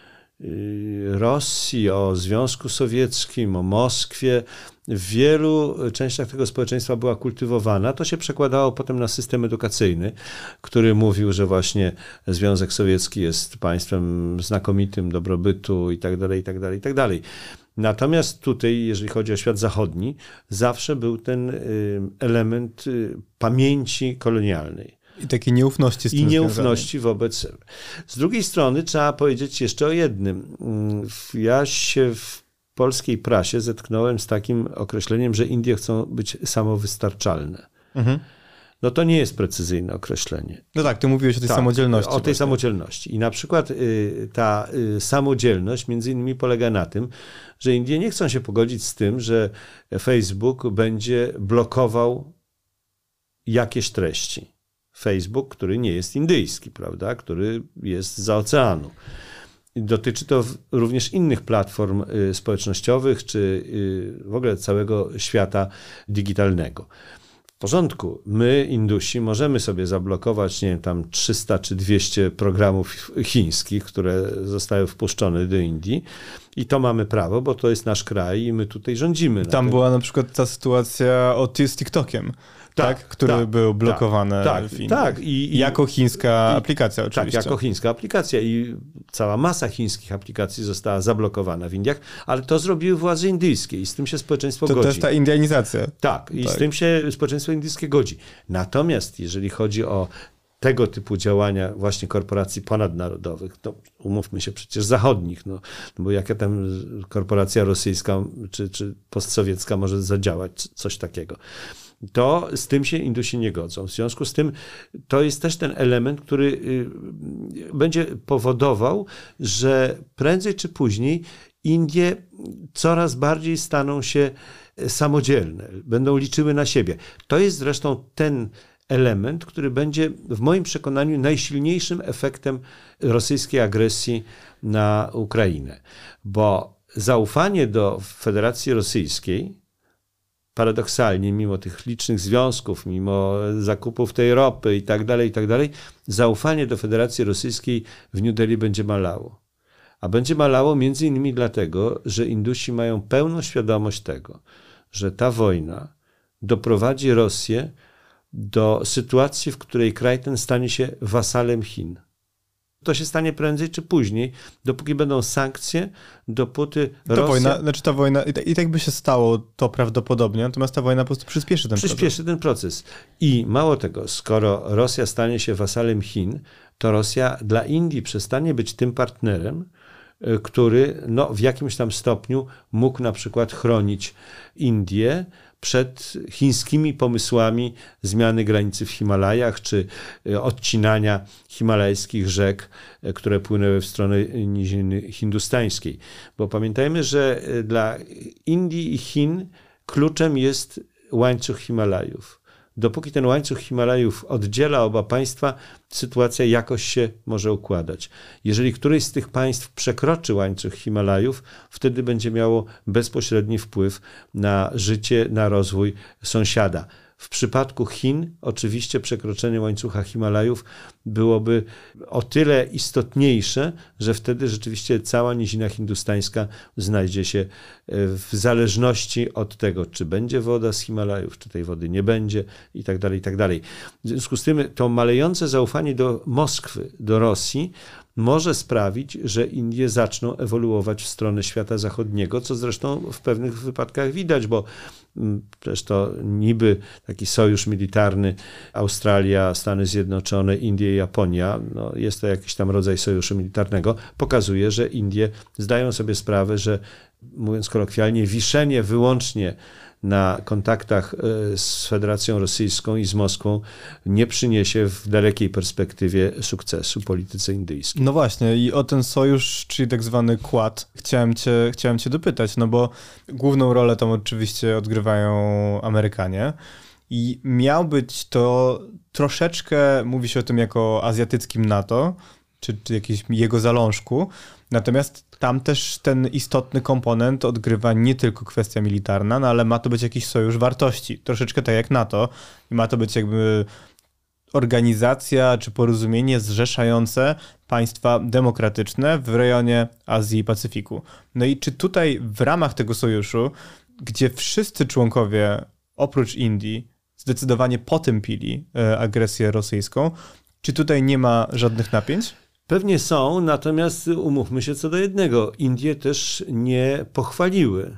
Rosji, o Związku Sowieckim, o Moskwie w wielu częściach tego społeczeństwa była kultywowana. To się przekładało potem na system edukacyjny, który mówił, że właśnie Związek Sowiecki jest państwem znakomitym dobrobytu i tak dalej, i tak dalej, i tak dalej. Natomiast tutaj, jeżeli chodzi o świat zachodni, zawsze był ten y, element y, pamięci kolonialnej. I takiej nieufności. Z I nieufności wobec. Z drugiej strony trzeba powiedzieć jeszcze o jednym. Mm, ja się w polskiej prasie zetknąłem z takim określeniem, że Indie chcą być samowystarczalne. Mhm. no to nie jest precyzyjne określenie. No tak, ty mówiłeś o tej Tak, samodzielności. O tej właśnie. samodzielności. I na przykład y, ta y, samodzielność między innymi polega na tym, że Indie nie chcą się pogodzić z tym, że Facebook będzie blokował jakieś treści. Facebook, który nie jest indyjski, prawda, który jest za oceanu. Dotyczy to również innych platform y, społecznościowych, czy y, w ogóle całego świata digitalnego. W porządku, my, Indusi, możemy sobie zablokować, nie wiem, tam 300 czy 200 programów chińskich, które zostały wpuszczone do Indii i to mamy prawo, bo to jest nasz kraj i my tutaj rządzimy. Tam była na przykład ta sytuacja o, z TikTokiem, tak, Tak, który tak, był blokowany tak, w Indiach. tak. I- i- jako chińska i- aplikacja Tak, oczywiście. jako chińska aplikacja i cała masa chińskich aplikacji została zablokowana w Indiach, ale to zrobiły władze indyjskie i z tym się społeczeństwo to godzi. też ta indianizacja. Tak, i Tak. z tym się społeczeństwo indyjskie godzi. Natomiast jeżeli chodzi o tego typu działania właśnie korporacji ponadnarodowych, to umówmy się przecież zachodnich, no, no bo jaka tam korporacja rosyjska czy, czy postsowiecka może zadziałać coś takiego. To z tym się Indusi nie godzą. W związku z tym to jest też ten element, który y, będzie powodował, że prędzej czy później Indie coraz bardziej staną się samodzielne, będą liczyły na siebie. To jest zresztą ten element, który będzie w moim przekonaniu najsilniejszym efektem rosyjskiej agresji na Ukrainę. Bo zaufanie do Federacji Rosyjskiej, paradoksalnie, mimo tych licznych związków, mimo zakupów tej ropy i tak dalej, i tak dalej, zaufanie do Federacji Rosyjskiej w New Delhi będzie malało. A będzie malało między innymi dlatego, że Indusi mają pełną świadomość tego, że ta wojna doprowadzi Rosję do sytuacji, w której kraj ten stanie się wasalem Chin. To się stanie prędzej czy później, dopóki będą sankcje, dopóty Rosja wojna, znaczy ta wojna, i tak, i tak by się stało to prawdopodobnie, natomiast ta wojna po prostu przyspieszy ten proces. przyspieszy ten proces. I mało tego, skoro Rosja stanie się wasalem Chin, to Rosja dla Indii przestanie być tym partnerem, y, który no, w jakimś tam stopniu mógł na przykład chronić Indię przed chińskimi pomysłami zmiany granicy w Himalajach, czy y, odcinania himalajskich rzek, y, które płynęły w stronę niziny hindustańskiej. Bo pamiętajmy, że y, dla Indii i Chin kluczem jest łańcuch Himalajów. Dopóki ten łańcuch Himalajów oddziela oba państwa, sytuacja jakoś się może układać. Jeżeli któreś z tych państw przekroczy łańcuch Himalajów, wtedy będzie miało bezpośredni wpływ na życie, na rozwój sąsiada. W przypadku Chin, oczywiście, przekroczenie łańcucha Himalajów byłoby o tyle istotniejsze, że wtedy rzeczywiście cała nizina hindustańska znajdzie się e, w zależności od tego, czy będzie woda z Himalajów, czy tej wody nie będzie, i tak dalej, i tak dalej. W związku z tym to malejące zaufanie do Moskwy, do Rosji, może sprawić, że Indie zaczną ewoluować w stronę świata zachodniego, co zresztą w pewnych wypadkach widać, bo mm, przecież to niby taki sojusz militarny Australia, Stany Zjednoczone, Indie i Japonia, no jest to jakiś tam rodzaj sojuszu militarnego, pokazuje, że Indie zdają sobie sprawę, że mówiąc kolokwialnie, wiszenie wyłącznie na kontaktach e, z Federacją Rosyjską i z Moskwą nie przyniesie w dalekiej perspektywie sukcesu polityce indyjskiej. No właśnie, i o ten sojusz, czyli tak zwany Quad, chciałem cię, chciałem cię dopytać, no bo główną rolę tam oczywiście odgrywają Amerykanie i miał być to troszeczkę, mówi się o tym jako azjatyckim NATO, czy, czy jakimś jego zalążku, natomiast tam też ten istotny komponent odgrywa nie tylko kwestia militarna, no ale ma to być jakiś sojusz wartości, troszeczkę tak jak NATO i ma to być jakby organizacja czy porozumienie zrzeszające państwa demokratyczne w rejonie Azji i Pacyfiku. No i czy tutaj w ramach tego sojuszu, gdzie wszyscy członkowie oprócz Indii zdecydowanie potępili e, agresję rosyjską, czy tutaj nie ma żadnych napięć? Pewnie są, natomiast umówmy się co do jednego. Indie też nie pochwaliły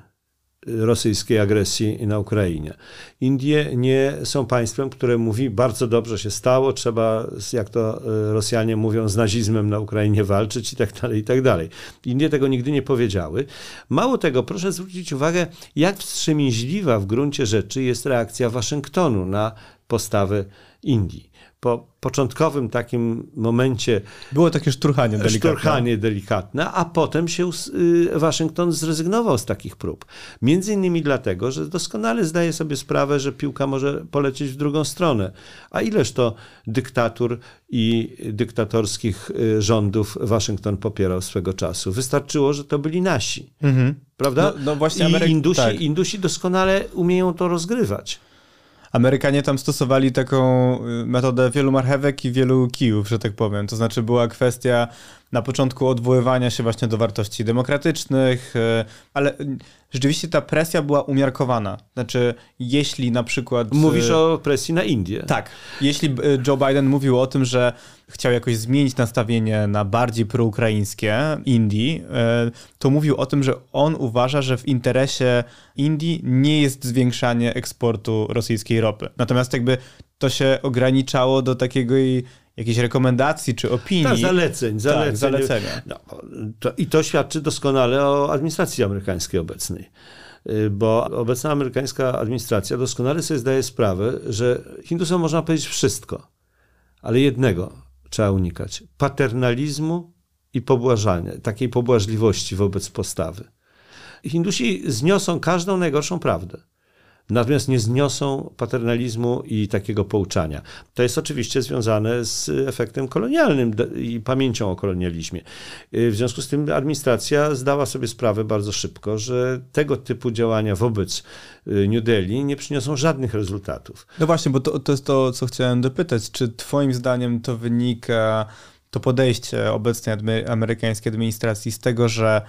rosyjskiej agresji na Ukrainie. Indie nie są państwem, które mówi bardzo dobrze się stało, trzeba, jak to Rosjanie mówią, z nazizmem na Ukrainie walczyć i tak dalej, i tak dalej. Indie tego nigdy nie powiedziały. Mało tego, proszę zwrócić uwagę, jak wstrzemięźliwa w gruncie rzeczy jest reakcja Waszyngtonu na postawę Indii. Po początkowym takim momencie Było takie szturchanie delikatne. szturchanie delikatne, a potem się y, Waszyngton zrezygnował z takich prób. Między innymi dlatego, że doskonale zdaje sobie sprawę, że piłka może polecieć w drugą stronę. A ileż to dyktatur i dyktatorskich y, rządów Waszyngton popierał swego czasu. Wystarczyło, że to byli nasi. Mhm. Prawda? No, no właśnie I Ameryk- Indusi, tak. Indusi doskonale umieją to rozgrywać. Amerykanie tam stosowali taką y, metodę wielu marchewek i wielu kijów, że tak powiem. To znaczy była kwestia na początku odwoływania się właśnie do wartości demokratycznych, y, ale rzeczywiście ta presja była umiarkowana. Znaczy, jeśli na przykład... Mówisz y, o presji na Indię. Tak. Jeśli y, Joe Biden mówił o tym, że chciał jakoś zmienić nastawienie na bardziej proukraińskie Indii, y, to mówił o tym, że on uważa, że w interesie Indii nie jest zwiększanie eksportu rosyjskiej ropy. Natomiast jakby to się ograniczało do takiego i jakiejś rekomendacji czy opinii. Tak, zaleceń. zaleceń. Tak, zalecenia. No, to, I to świadczy doskonale o administracji amerykańskiej obecnej. Y, Bo obecna amerykańska administracja doskonale sobie zdaje sprawę, że Hindusom można powiedzieć wszystko, ale jednego trzeba unikać: paternalizmu i pobłażania, takiej pobłażliwości wobec postawy. Hindusi zniosą każdą najgorszą prawdę. Natomiast nie zniosą paternalizmu i takiego pouczania. To jest oczywiście związane z efektem kolonialnym i pamięcią o kolonializmie. Y, W związku z tym administracja zdała sobie sprawę bardzo szybko, że tego typu działania wobec y, New Delhi nie przyniosą żadnych rezultatów. No właśnie, bo to, to jest to, co chciałem dopytać. Czy twoim zdaniem to wynika, to podejście obecnej amerykańskiej administracji z tego, że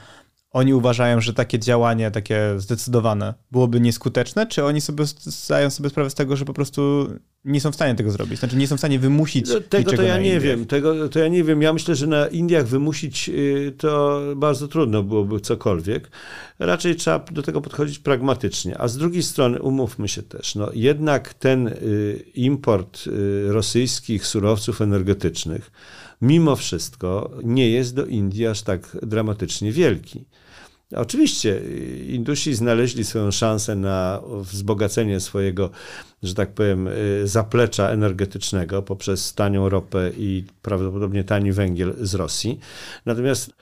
oni uważają, że takie działanie, takie zdecydowane, byłoby nieskuteczne, czy oni sobie zdają sobie sprawę z tego, że po prostu nie są w stanie tego zrobić? Znaczy nie są w stanie wymusić No, Tego to ja nie Indiach. wiem. Tego to ja nie wiem. Ja myślę, że na Indiach wymusić y, to bardzo trudno byłoby cokolwiek. Raczej trzeba do tego podchodzić pragmatycznie. A z drugiej strony, umówmy się też, no, jednak ten y, import y, rosyjskich surowców energetycznych mimo wszystko nie jest do Indii aż tak dramatycznie wielki. Oczywiście y, Indusi znaleźli swoją szansę na wzbogacenie swojego, że tak powiem, y, zaplecza energetycznego poprzez tanią ropę i prawdopodobnie tani węgiel z Rosji. Natomiast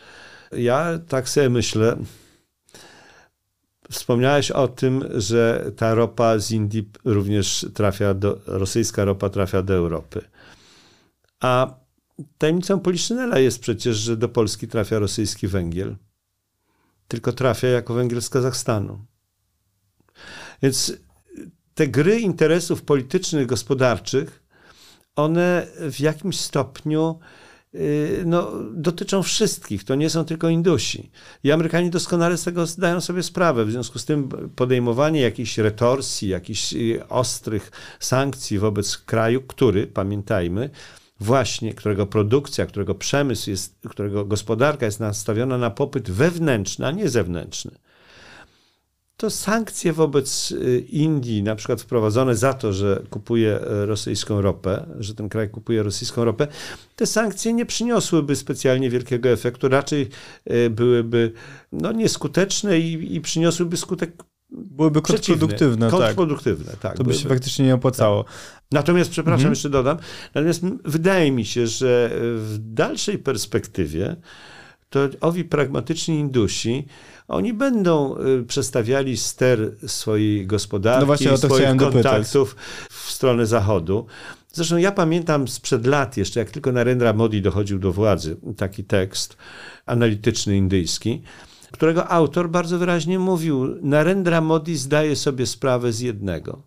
ja tak sobie myślę, wspomniałeś o tym, że ta ropa z Indii również trafia do, rosyjska ropa trafia do Europy. A tajemnicą Poliszynela jest przecież, że do Polski trafia rosyjski węgiel tylko trafia jako węgiel z Kazachstanu. Więc te gry interesów politycznych, gospodarczych, one w jakimś stopniu y, no, dotyczą wszystkich. To nie są tylko Indusi. I Amerykanie doskonale z tego zdają sobie sprawę. W związku z tym podejmowanie jakichś retorsji, jakichś y, ostrych sankcji wobec kraju, który, pamiętajmy, właśnie, którego produkcja, którego przemysł jest, którego gospodarka jest nastawiona na popyt wewnętrzny, a nie zewnętrzny. To sankcje wobec y, Indii, na przykład wprowadzone za to, że kupuje e, rosyjską ropę, że ten kraj kupuje rosyjską ropę, te sankcje nie przyniosłyby specjalnie wielkiego efektu, raczej e, byłyby no, nieskuteczne i, i przyniosłyby skutek Byłyby przeciwny. kontrproduktywne, tak. Kontrproduktywne, tak. To by się faktycznie nie opłacało. Natomiast, przepraszam, Mhm. jeszcze dodam, natomiast wydaje mi się, że w dalszej perspektywie to owi pragmatyczni Indusi, oni będą y, przestawiali ster swojej gospodarki, No właśnie swoich dopytać. kontaktów w stronę zachodu. Zresztą ja pamiętam sprzed lat jeszcze, jak tylko Narendra Modi dochodził do władzy, taki tekst analityczny indyjski, którego autor bardzo wyraźnie mówił, Narendra Modi zdaje sobie sprawę z jednego,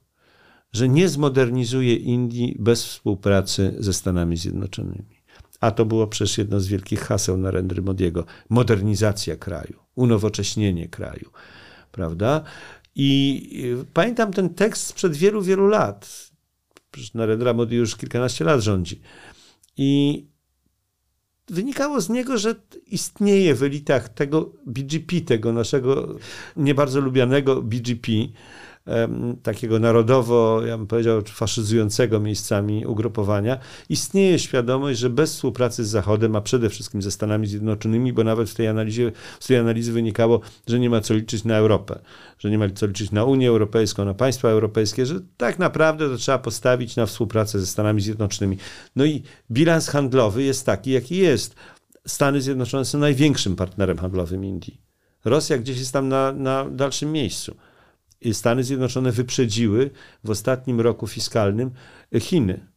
że nie zmodernizuje Indii bez współpracy ze Stanami Zjednoczonymi. A to było przecież jedno z wielkich haseł Narendry Modiego. Modernizacja kraju, unowocześnienie kraju, prawda? I y, pamiętam ten tekst sprzed wielu, wielu lat. Narendra Modi już kilkanaście lat rządzi. I wynikało z niego, że istnieje w elitach tego BGP, tego naszego nie bardzo lubianego BGP, takiego narodowo, ja bym powiedział, faszyzującego miejscami ugrupowania, istnieje świadomość, że bez współpracy z Zachodem, a przede wszystkim ze Stanami Zjednoczonymi, bo nawet w tej analizie, z tej analizy wynikało, że nie ma co liczyć na Europę, że nie ma co liczyć na Unię Europejską, na państwa europejskie, że tak naprawdę to trzeba postawić na współpracę ze Stanami Zjednoczonymi. No i bilans handlowy jest taki, jaki jest. Stany Zjednoczone są największym partnerem handlowym Indii. Rosja gdzieś jest tam na, na dalszym miejscu. Stany Zjednoczone wyprzedziły w ostatnim roku fiskalnym Chiny,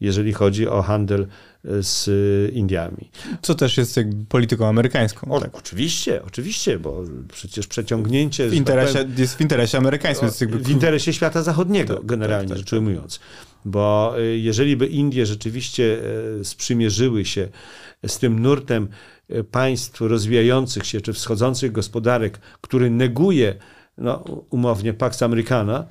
jeżeli chodzi o handel e, z Indiami. Co też jest polityką amerykańską. O, tak? Oczywiście, oczywiście, bo przecież przeciągnięcie... W interesie, tak powiem, jest w interesie amerykańskim. Jest jakby... W interesie świata zachodniego, tak, generalnie tak, tak, rzecz tak. ujmując. Bo e, jeżeli by Indie rzeczywiście e, sprzymierzyły się z tym nurtem państw rozwijających się czy wschodzących gospodarek, który neguje no, umownie Pax Americana,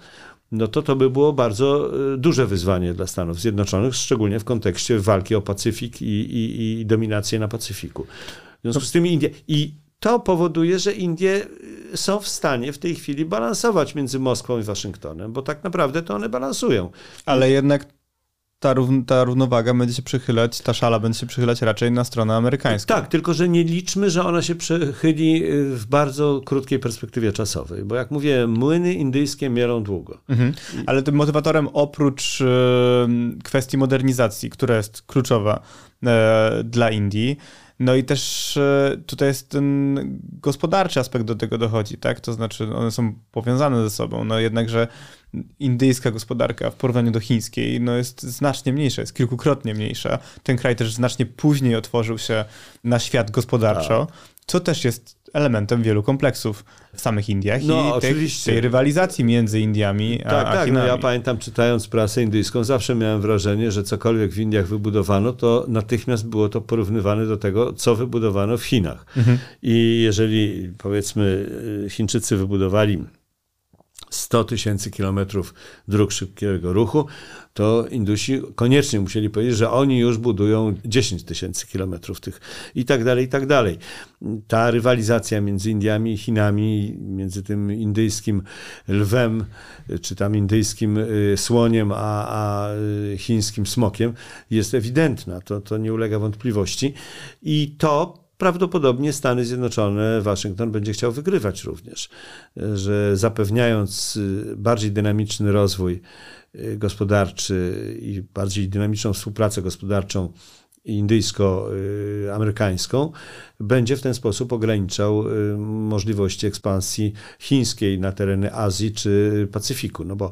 no to to by było bardzo e, duże wyzwanie dla Stanów Zjednoczonych, szczególnie w kontekście walki o Pacyfik i, i, i dominację na Pacyfiku. W związku z tym Indie. I to powoduje, że Indie e, są w stanie w tej chwili balansować między Moskwą i Waszyngtonem, bo tak naprawdę to one balansują. Ale jednak ta, równ ta równowaga będzie się przychylać, ta szala będzie się przychylać raczej na stronę amerykańską. Tak, tylko że nie liczmy, że ona się przychyli y, w bardzo krótkiej perspektywie czasowej, bo jak mówię, młyny indyjskie mielą długo. Mhm. Ale tym motywatorem oprócz y, kwestii modernizacji, która jest kluczowa y, dla Indii, no i też e, tutaj jest ten gospodarczy aspekt do tego dochodzi, tak? To znaczy one są powiązane ze sobą, no jednakże indyjska gospodarka w porównaniu do chińskiej no jest znacznie mniejsza, jest kilkukrotnie mniejsza. Ten kraj też znacznie później otworzył się na świat gospodarczo, tak. co też jest elementem wielu kompleksów w samych Indiach no, i tej, tej, rywalizacji między Indiami a Tak, tak. No ja pamiętam, czytając prasę indyjską, zawsze miałem wrażenie, że cokolwiek w Indiach wybudowano, to natychmiast było to porównywane do tego, co wybudowano w Chinach. Mhm. I jeżeli, powiedzmy, Chińczycy wybudowali 100 tysięcy kilometrów dróg szybkiego ruchu, to Indusi koniecznie musieli powiedzieć, że oni już budują 10 tysięcy kilometrów tych i tak dalej, i tak dalej. Ta rywalizacja między Indiami i Chinami, między tym indyjskim lwem, czy tam indyjskim y, słoniem, a, a y, chińskim smokiem jest ewidentna, to, to nie ulega wątpliwości. I to prawdopodobnie Stany Zjednoczone, Waszyngton będzie chciał wygrywać również, że zapewniając y, bardziej dynamiczny rozwój y, gospodarczy i bardziej dynamiczną współpracę gospodarczą indyjsko-amerykańską, będzie w ten sposób ograniczał y, możliwości ekspansji chińskiej na tereny Azji czy Pacyfiku. No bo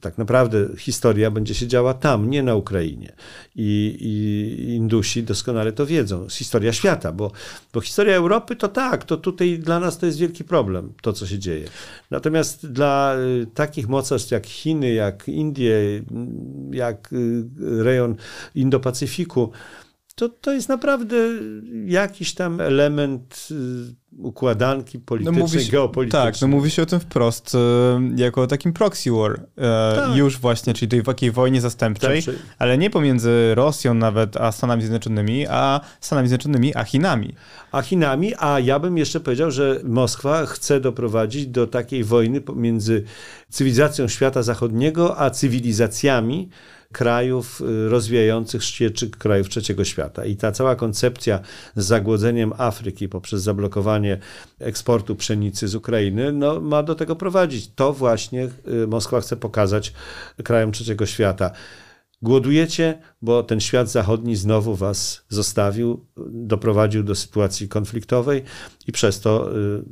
tak naprawdę historia będzie się działa tam, nie na Ukrainie. I, i Indusi doskonale to wiedzą. Historia świata, bo, bo historia Europy to tak, to tutaj dla nas to jest wielki problem, to co się dzieje. Natomiast dla y, takich mocarstw jak Chiny, jak Indie, jak y, rejon Indo-Pacyfiku, to, to jest naprawdę jakiś tam element y, układanki politycznej, no mówi się, geopolitycznej. Tak, no mówi się o tym wprost, y, jako o takim proxy war. Y, tak. Już właśnie, czyli tej takiej wojnie zastępczej, ale nie pomiędzy Rosją nawet, a Stanami Zjednoczonymi, a Stanami Zjednoczonymi, a Chinami. A Chinami, a ja bym jeszcze powiedział, że Moskwa chce doprowadzić do takiej wojny pomiędzy cywilizacją świata zachodniego, a cywilizacjami, krajów y, rozwijających się, czy krajów trzeciego świata. I ta cała koncepcja z zagłodzeniem Afryki poprzez zablokowanie eksportu pszenicy z Ukrainy, no, ma do tego prowadzić. To właśnie y, Moskwa chce pokazać krajom trzeciego świata. Głodujecie, bo ten świat zachodni znowu was zostawił, doprowadził do sytuacji konfliktowej i przez to y,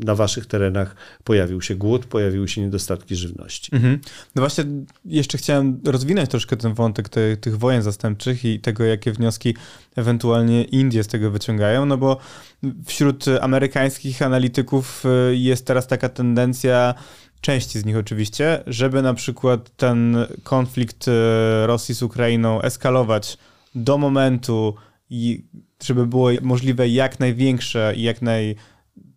na waszych terenach pojawił się głód, pojawiły się niedostatki żywności. Mhm. No właśnie, jeszcze chciałem rozwinąć troszkę ten wątek te, tych wojen zastępczych i tego, jakie wnioski ewentualnie Indie z tego wyciągają, no bo wśród amerykańskich analityków y, jest teraz taka tendencja, części z nich oczywiście, żeby na przykład ten konflikt y, Rosji z Ukrainą eskalować do momentu żeby było możliwe jak największe i jak naj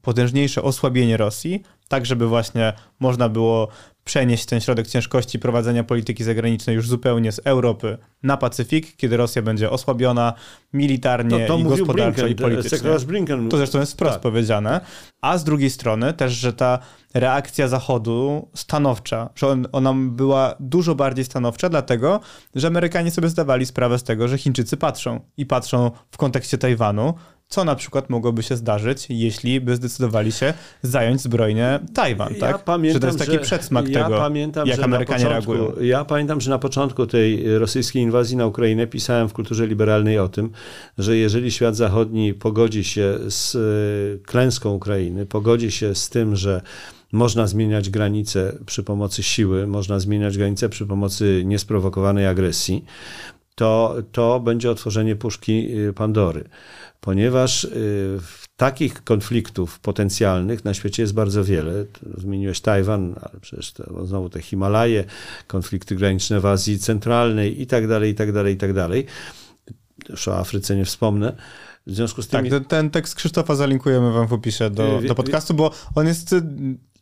potężniejsze osłabienie Rosji, tak żeby właśnie można było przenieść ten środek ciężkości prowadzenia polityki zagranicznej już zupełnie z Europy na Pacyfik, kiedy Rosja będzie osłabiona militarnie No to i gospodarczo Blinken, i politycznie. To zresztą jest wprost Tak. powiedziane. A z drugiej strony też, że ta reakcja Zachodu stanowcza, że on, ona była dużo bardziej stanowcza, dlatego, że Amerykanie sobie zdawali sprawę z tego, że Chińczycy patrzą i patrzą w kontekście Tajwanu, co na przykład mogłoby się zdarzyć, jeśli by zdecydowali się zająć zbrojnie Tajwan, tak? Ja pamiętam, że to jest taki przedsmak ja tego, pamiętam, jak że Amerykanie początku, reagują. Ja pamiętam, że na początku tej rosyjskiej inwazji na Ukrainę pisałem w kulturze liberalnej o tym, że jeżeli świat zachodni pogodzi się z e, klęską Ukrainy, pogodzi się z tym, że można zmieniać granice przy pomocy siły, można zmieniać granice przy pomocy niesprowokowanej agresji, to, to będzie otworzenie puszki y, Pandory. Ponieważ y, takich konfliktów potencjalnych na świecie jest bardzo wiele. Zmieniłeś Tajwan, ale przecież to, znowu te Himalaje, konflikty graniczne w Azji Centralnej i tak dalej, i tak dalej, i tak dalej. Już o Afryce nie wspomnę. W związku z tym... Tak, ten, ten tekst Krzysztofa zalinkujemy wam w opisie do, Wie- do podcastu, bo on jest, y,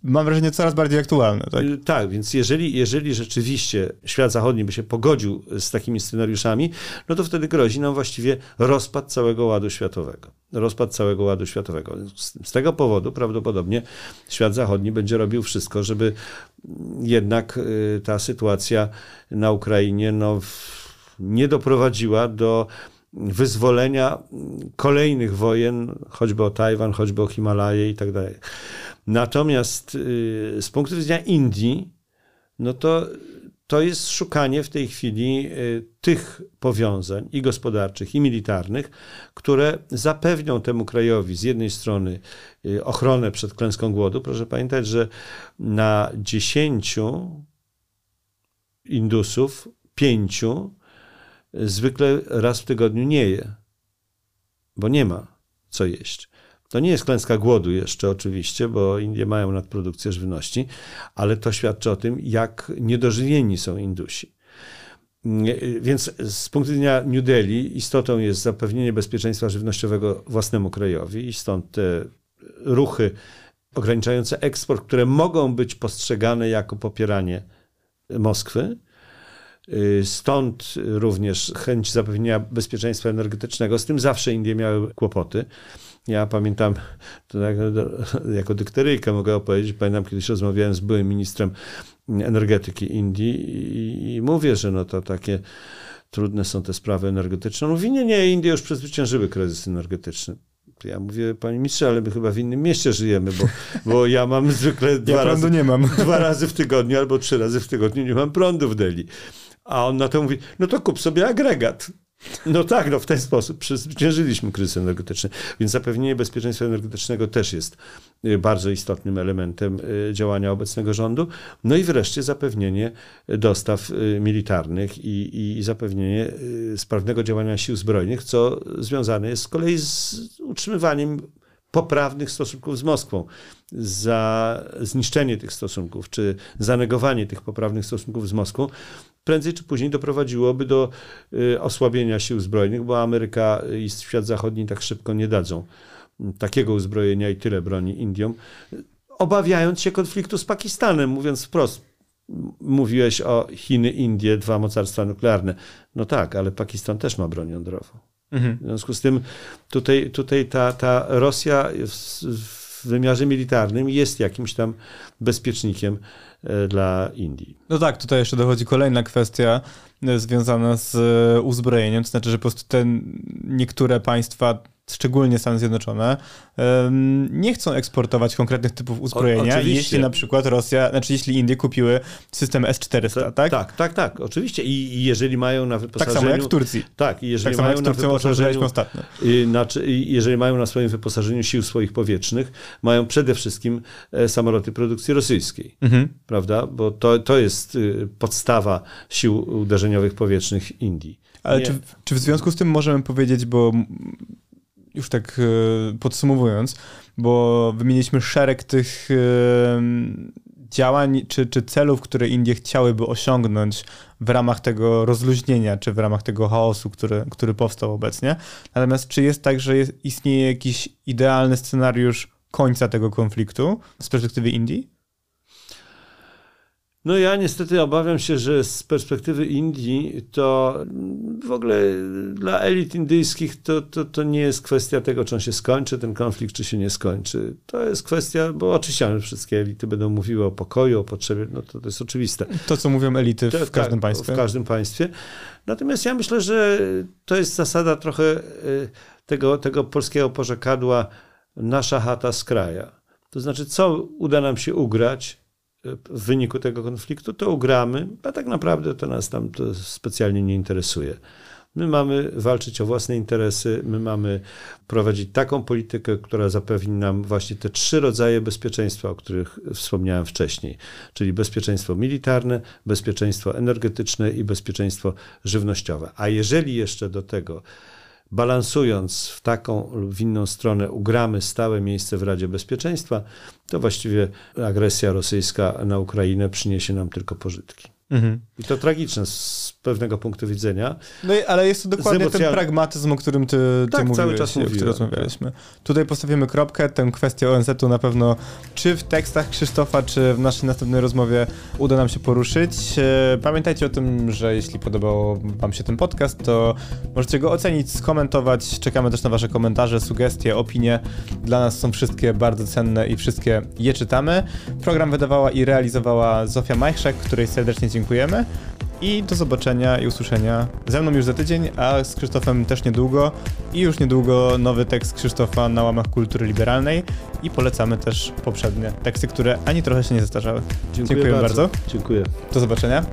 mam wrażenie, coraz bardziej aktualny. Tak? Y, Tak, więc jeżeli, jeżeli rzeczywiście świat zachodni by się pogodził z takimi scenariuszami, no to wtedy grozi nam właściwie rozpad całego ładu światowego. Rozpad całego ładu światowego. Z, z tego powodu prawdopodobnie świat zachodni będzie robił wszystko, żeby jednak y, ta sytuacja na Ukrainie no, nie doprowadziła do wyzwolenia kolejnych wojen, choćby o Tajwan, choćby o Himalaje i tak dalej. Natomiast y, z punktu widzenia Indii, no to to jest szukanie w tej chwili y, tych powiązań i gospodarczych, i militarnych, które zapewnią temu krajowi z jednej strony y, ochronę przed klęską głodu. Proszę pamiętać, że na dziesięciu Indusów, pięciu zwykle raz w tygodniu nie je, bo nie ma co jeść. To nie jest klęska głodu jeszcze oczywiście, bo Indie mają nadprodukcję żywności, ale to świadczy o tym, jak niedożywieni są Indusi. Więc z punktu widzenia New Delhi istotą jest zapewnienie bezpieczeństwa żywnościowego własnemu krajowi i stąd te ruchy ograniczające eksport, które mogą być postrzegane jako popieranie Moskwy. Y, Stąd również chęć zapewnienia bezpieczeństwa energetycznego. Z tym zawsze Indie miały kłopoty. Ja pamiętam, jako dykteryjkę mogę opowiedzieć, pamiętam kiedyś rozmawiałem z byłym ministrem energetyki Indii i, i mówię, że no to takie trudne są te sprawy energetyczne. On mówi, nie, nie, Indie już przezwyciężyły kryzys energetyczny. Ja mówię, panie ministrze, ale my chyba w innym mieście żyjemy, bo, bo ja mam zwykle dwa Ja razy, nie mam. dwa razy w tygodniu albo trzy razy w tygodniu nie mam prądu w Delhi. A on na to mówi, no to kup sobie agregat. No tak, no w ten sposób przezwyciężyliśmy kryzys energetyczny. Więc zapewnienie bezpieczeństwa energetycznego też jest y, bardzo istotnym elementem y, działania obecnego rządu. No i wreszcie zapewnienie dostaw y, militarnych i, i zapewnienie sprawnego działania sił zbrojnych, co związane jest z kolei z utrzymywaniem poprawnych stosunków z Moskwą. Za zniszczenie tych stosunków, czy zanegowanie tych poprawnych stosunków z Moskwą, prędzej czy później doprowadziłoby do y, osłabienia sił zbrojnych, bo Ameryka i świat zachodni tak szybko nie dadzą takiego uzbrojenia i tyle broni Indiom, obawiając się konfliktu z Pakistanem, mówiąc wprost. Mówiłeś o Chiny, Indie, dwa mocarstwa nuklearne. No tak, ale Pakistan też ma broń jądrową. Mhm. W związku z tym tutaj, tutaj ta, ta Rosja w, w wymiarze militarnym jest jakimś tam bezpiecznikiem e, dla Indii. No tak, tutaj jeszcze dochodzi kolejna kwestia e, związana z e, uzbrojeniem, to znaczy, że po prostu te niektóre państwa, szczególnie Stany Zjednoczone, nie chcą eksportować konkretnych typów uzbrojenia, oczywiście. jeśli na przykład Rosja, znaczy jeśli Indie kupiły system S-400, tak? Tak, tak, tak, oczywiście. I, jeżeli mają na Tak wyposażeniu... samo jak w Turcji. Tak, i jeżeli Tak mają na o wyposażeniu... ostatnio. I Znaczy, jeżeli mają na swoim wyposażeniu sił swoich powietrznych, mają przede wszystkim e, samoloty produkcji rosyjskiej, Mhm. prawda? Bo to, to jest y, podstawa sił uderzeniowych powietrznych Indii. Ale czy, czy w związku z tym możemy powiedzieć, bo już tak e, podsumowując, bo wymieniliśmy szereg tych e, działań czy, czy celów, które Indie chciałyby osiągnąć w ramach tego rozluźnienia, czy w ramach tego chaosu, który, który powstał obecnie. Natomiast czy jest tak, że jest, istnieje jakiś idealny scenariusz końca tego konfliktu z perspektywy Indii? No ja niestety obawiam się, że z perspektywy Indii to w ogóle dla elit indyjskich to, to, to nie jest kwestia tego, czy on się skończy, ten konflikt, czy się nie skończy. To jest kwestia, bo oczywiście wszystkie elity będą mówiły o pokoju, o potrzebie, no to, to jest oczywiste. To, co mówią elity w To- każdym tak, państwie. W każdym państwie. Natomiast ja myślę, że to jest zasada trochę y, tego, tego polskiego porzekadła nasza chata z kraja. To znaczy, co uda nam się ugrać w wyniku tego konfliktu, to ugramy, a tak naprawdę to nas tam to specjalnie nie interesuje. My mamy walczyć o własne interesy, my mamy prowadzić taką politykę, która zapewni nam właśnie te trzy rodzaje bezpieczeństwa, o których wspomniałem wcześniej, czyli bezpieczeństwo militarne, bezpieczeństwo energetyczne i bezpieczeństwo żywnościowe. A jeżeli jeszcze do tego balansując w taką lub w inną stronę, ugramy stałe miejsce w Radzie Bezpieczeństwa, to właściwie agresja rosyjska na Ukrainę przyniesie nam tylko pożytki. Mhm. I to tragiczne z pewnego punktu widzenia. No i, ale jest to dokładnie ten pragmatyzm, o którym ty, ty Tak, mówiłeś, cały czas o którym mówiłem, rozmawialiśmy. Tutaj postawimy kropkę, tę kwestię ONZ-u na pewno czy w tekstach Krzysztofa, czy w naszej następnej rozmowie uda nam się poruszyć. E, Pamiętajcie o tym, że jeśli podobał wam się ten podcast, to możecie go ocenić, skomentować. Czekamy też na wasze komentarze, sugestie, opinie. Dla nas są wszystkie bardzo cenne i wszystkie je czytamy. Program wydawała i realizowała Zofia Majchrzak, której serdecznie dziękujemy. I do zobaczenia i usłyszenia ze mną już za tydzień, a z Krzysztofem też niedługo. I już niedługo nowy tekst Krzysztofa na łamach kultury liberalnej. I polecamy też poprzednie teksty, które ani trochę się nie zestarzały. Dziękuję bardzo. Dziękuję. Do zobaczenia.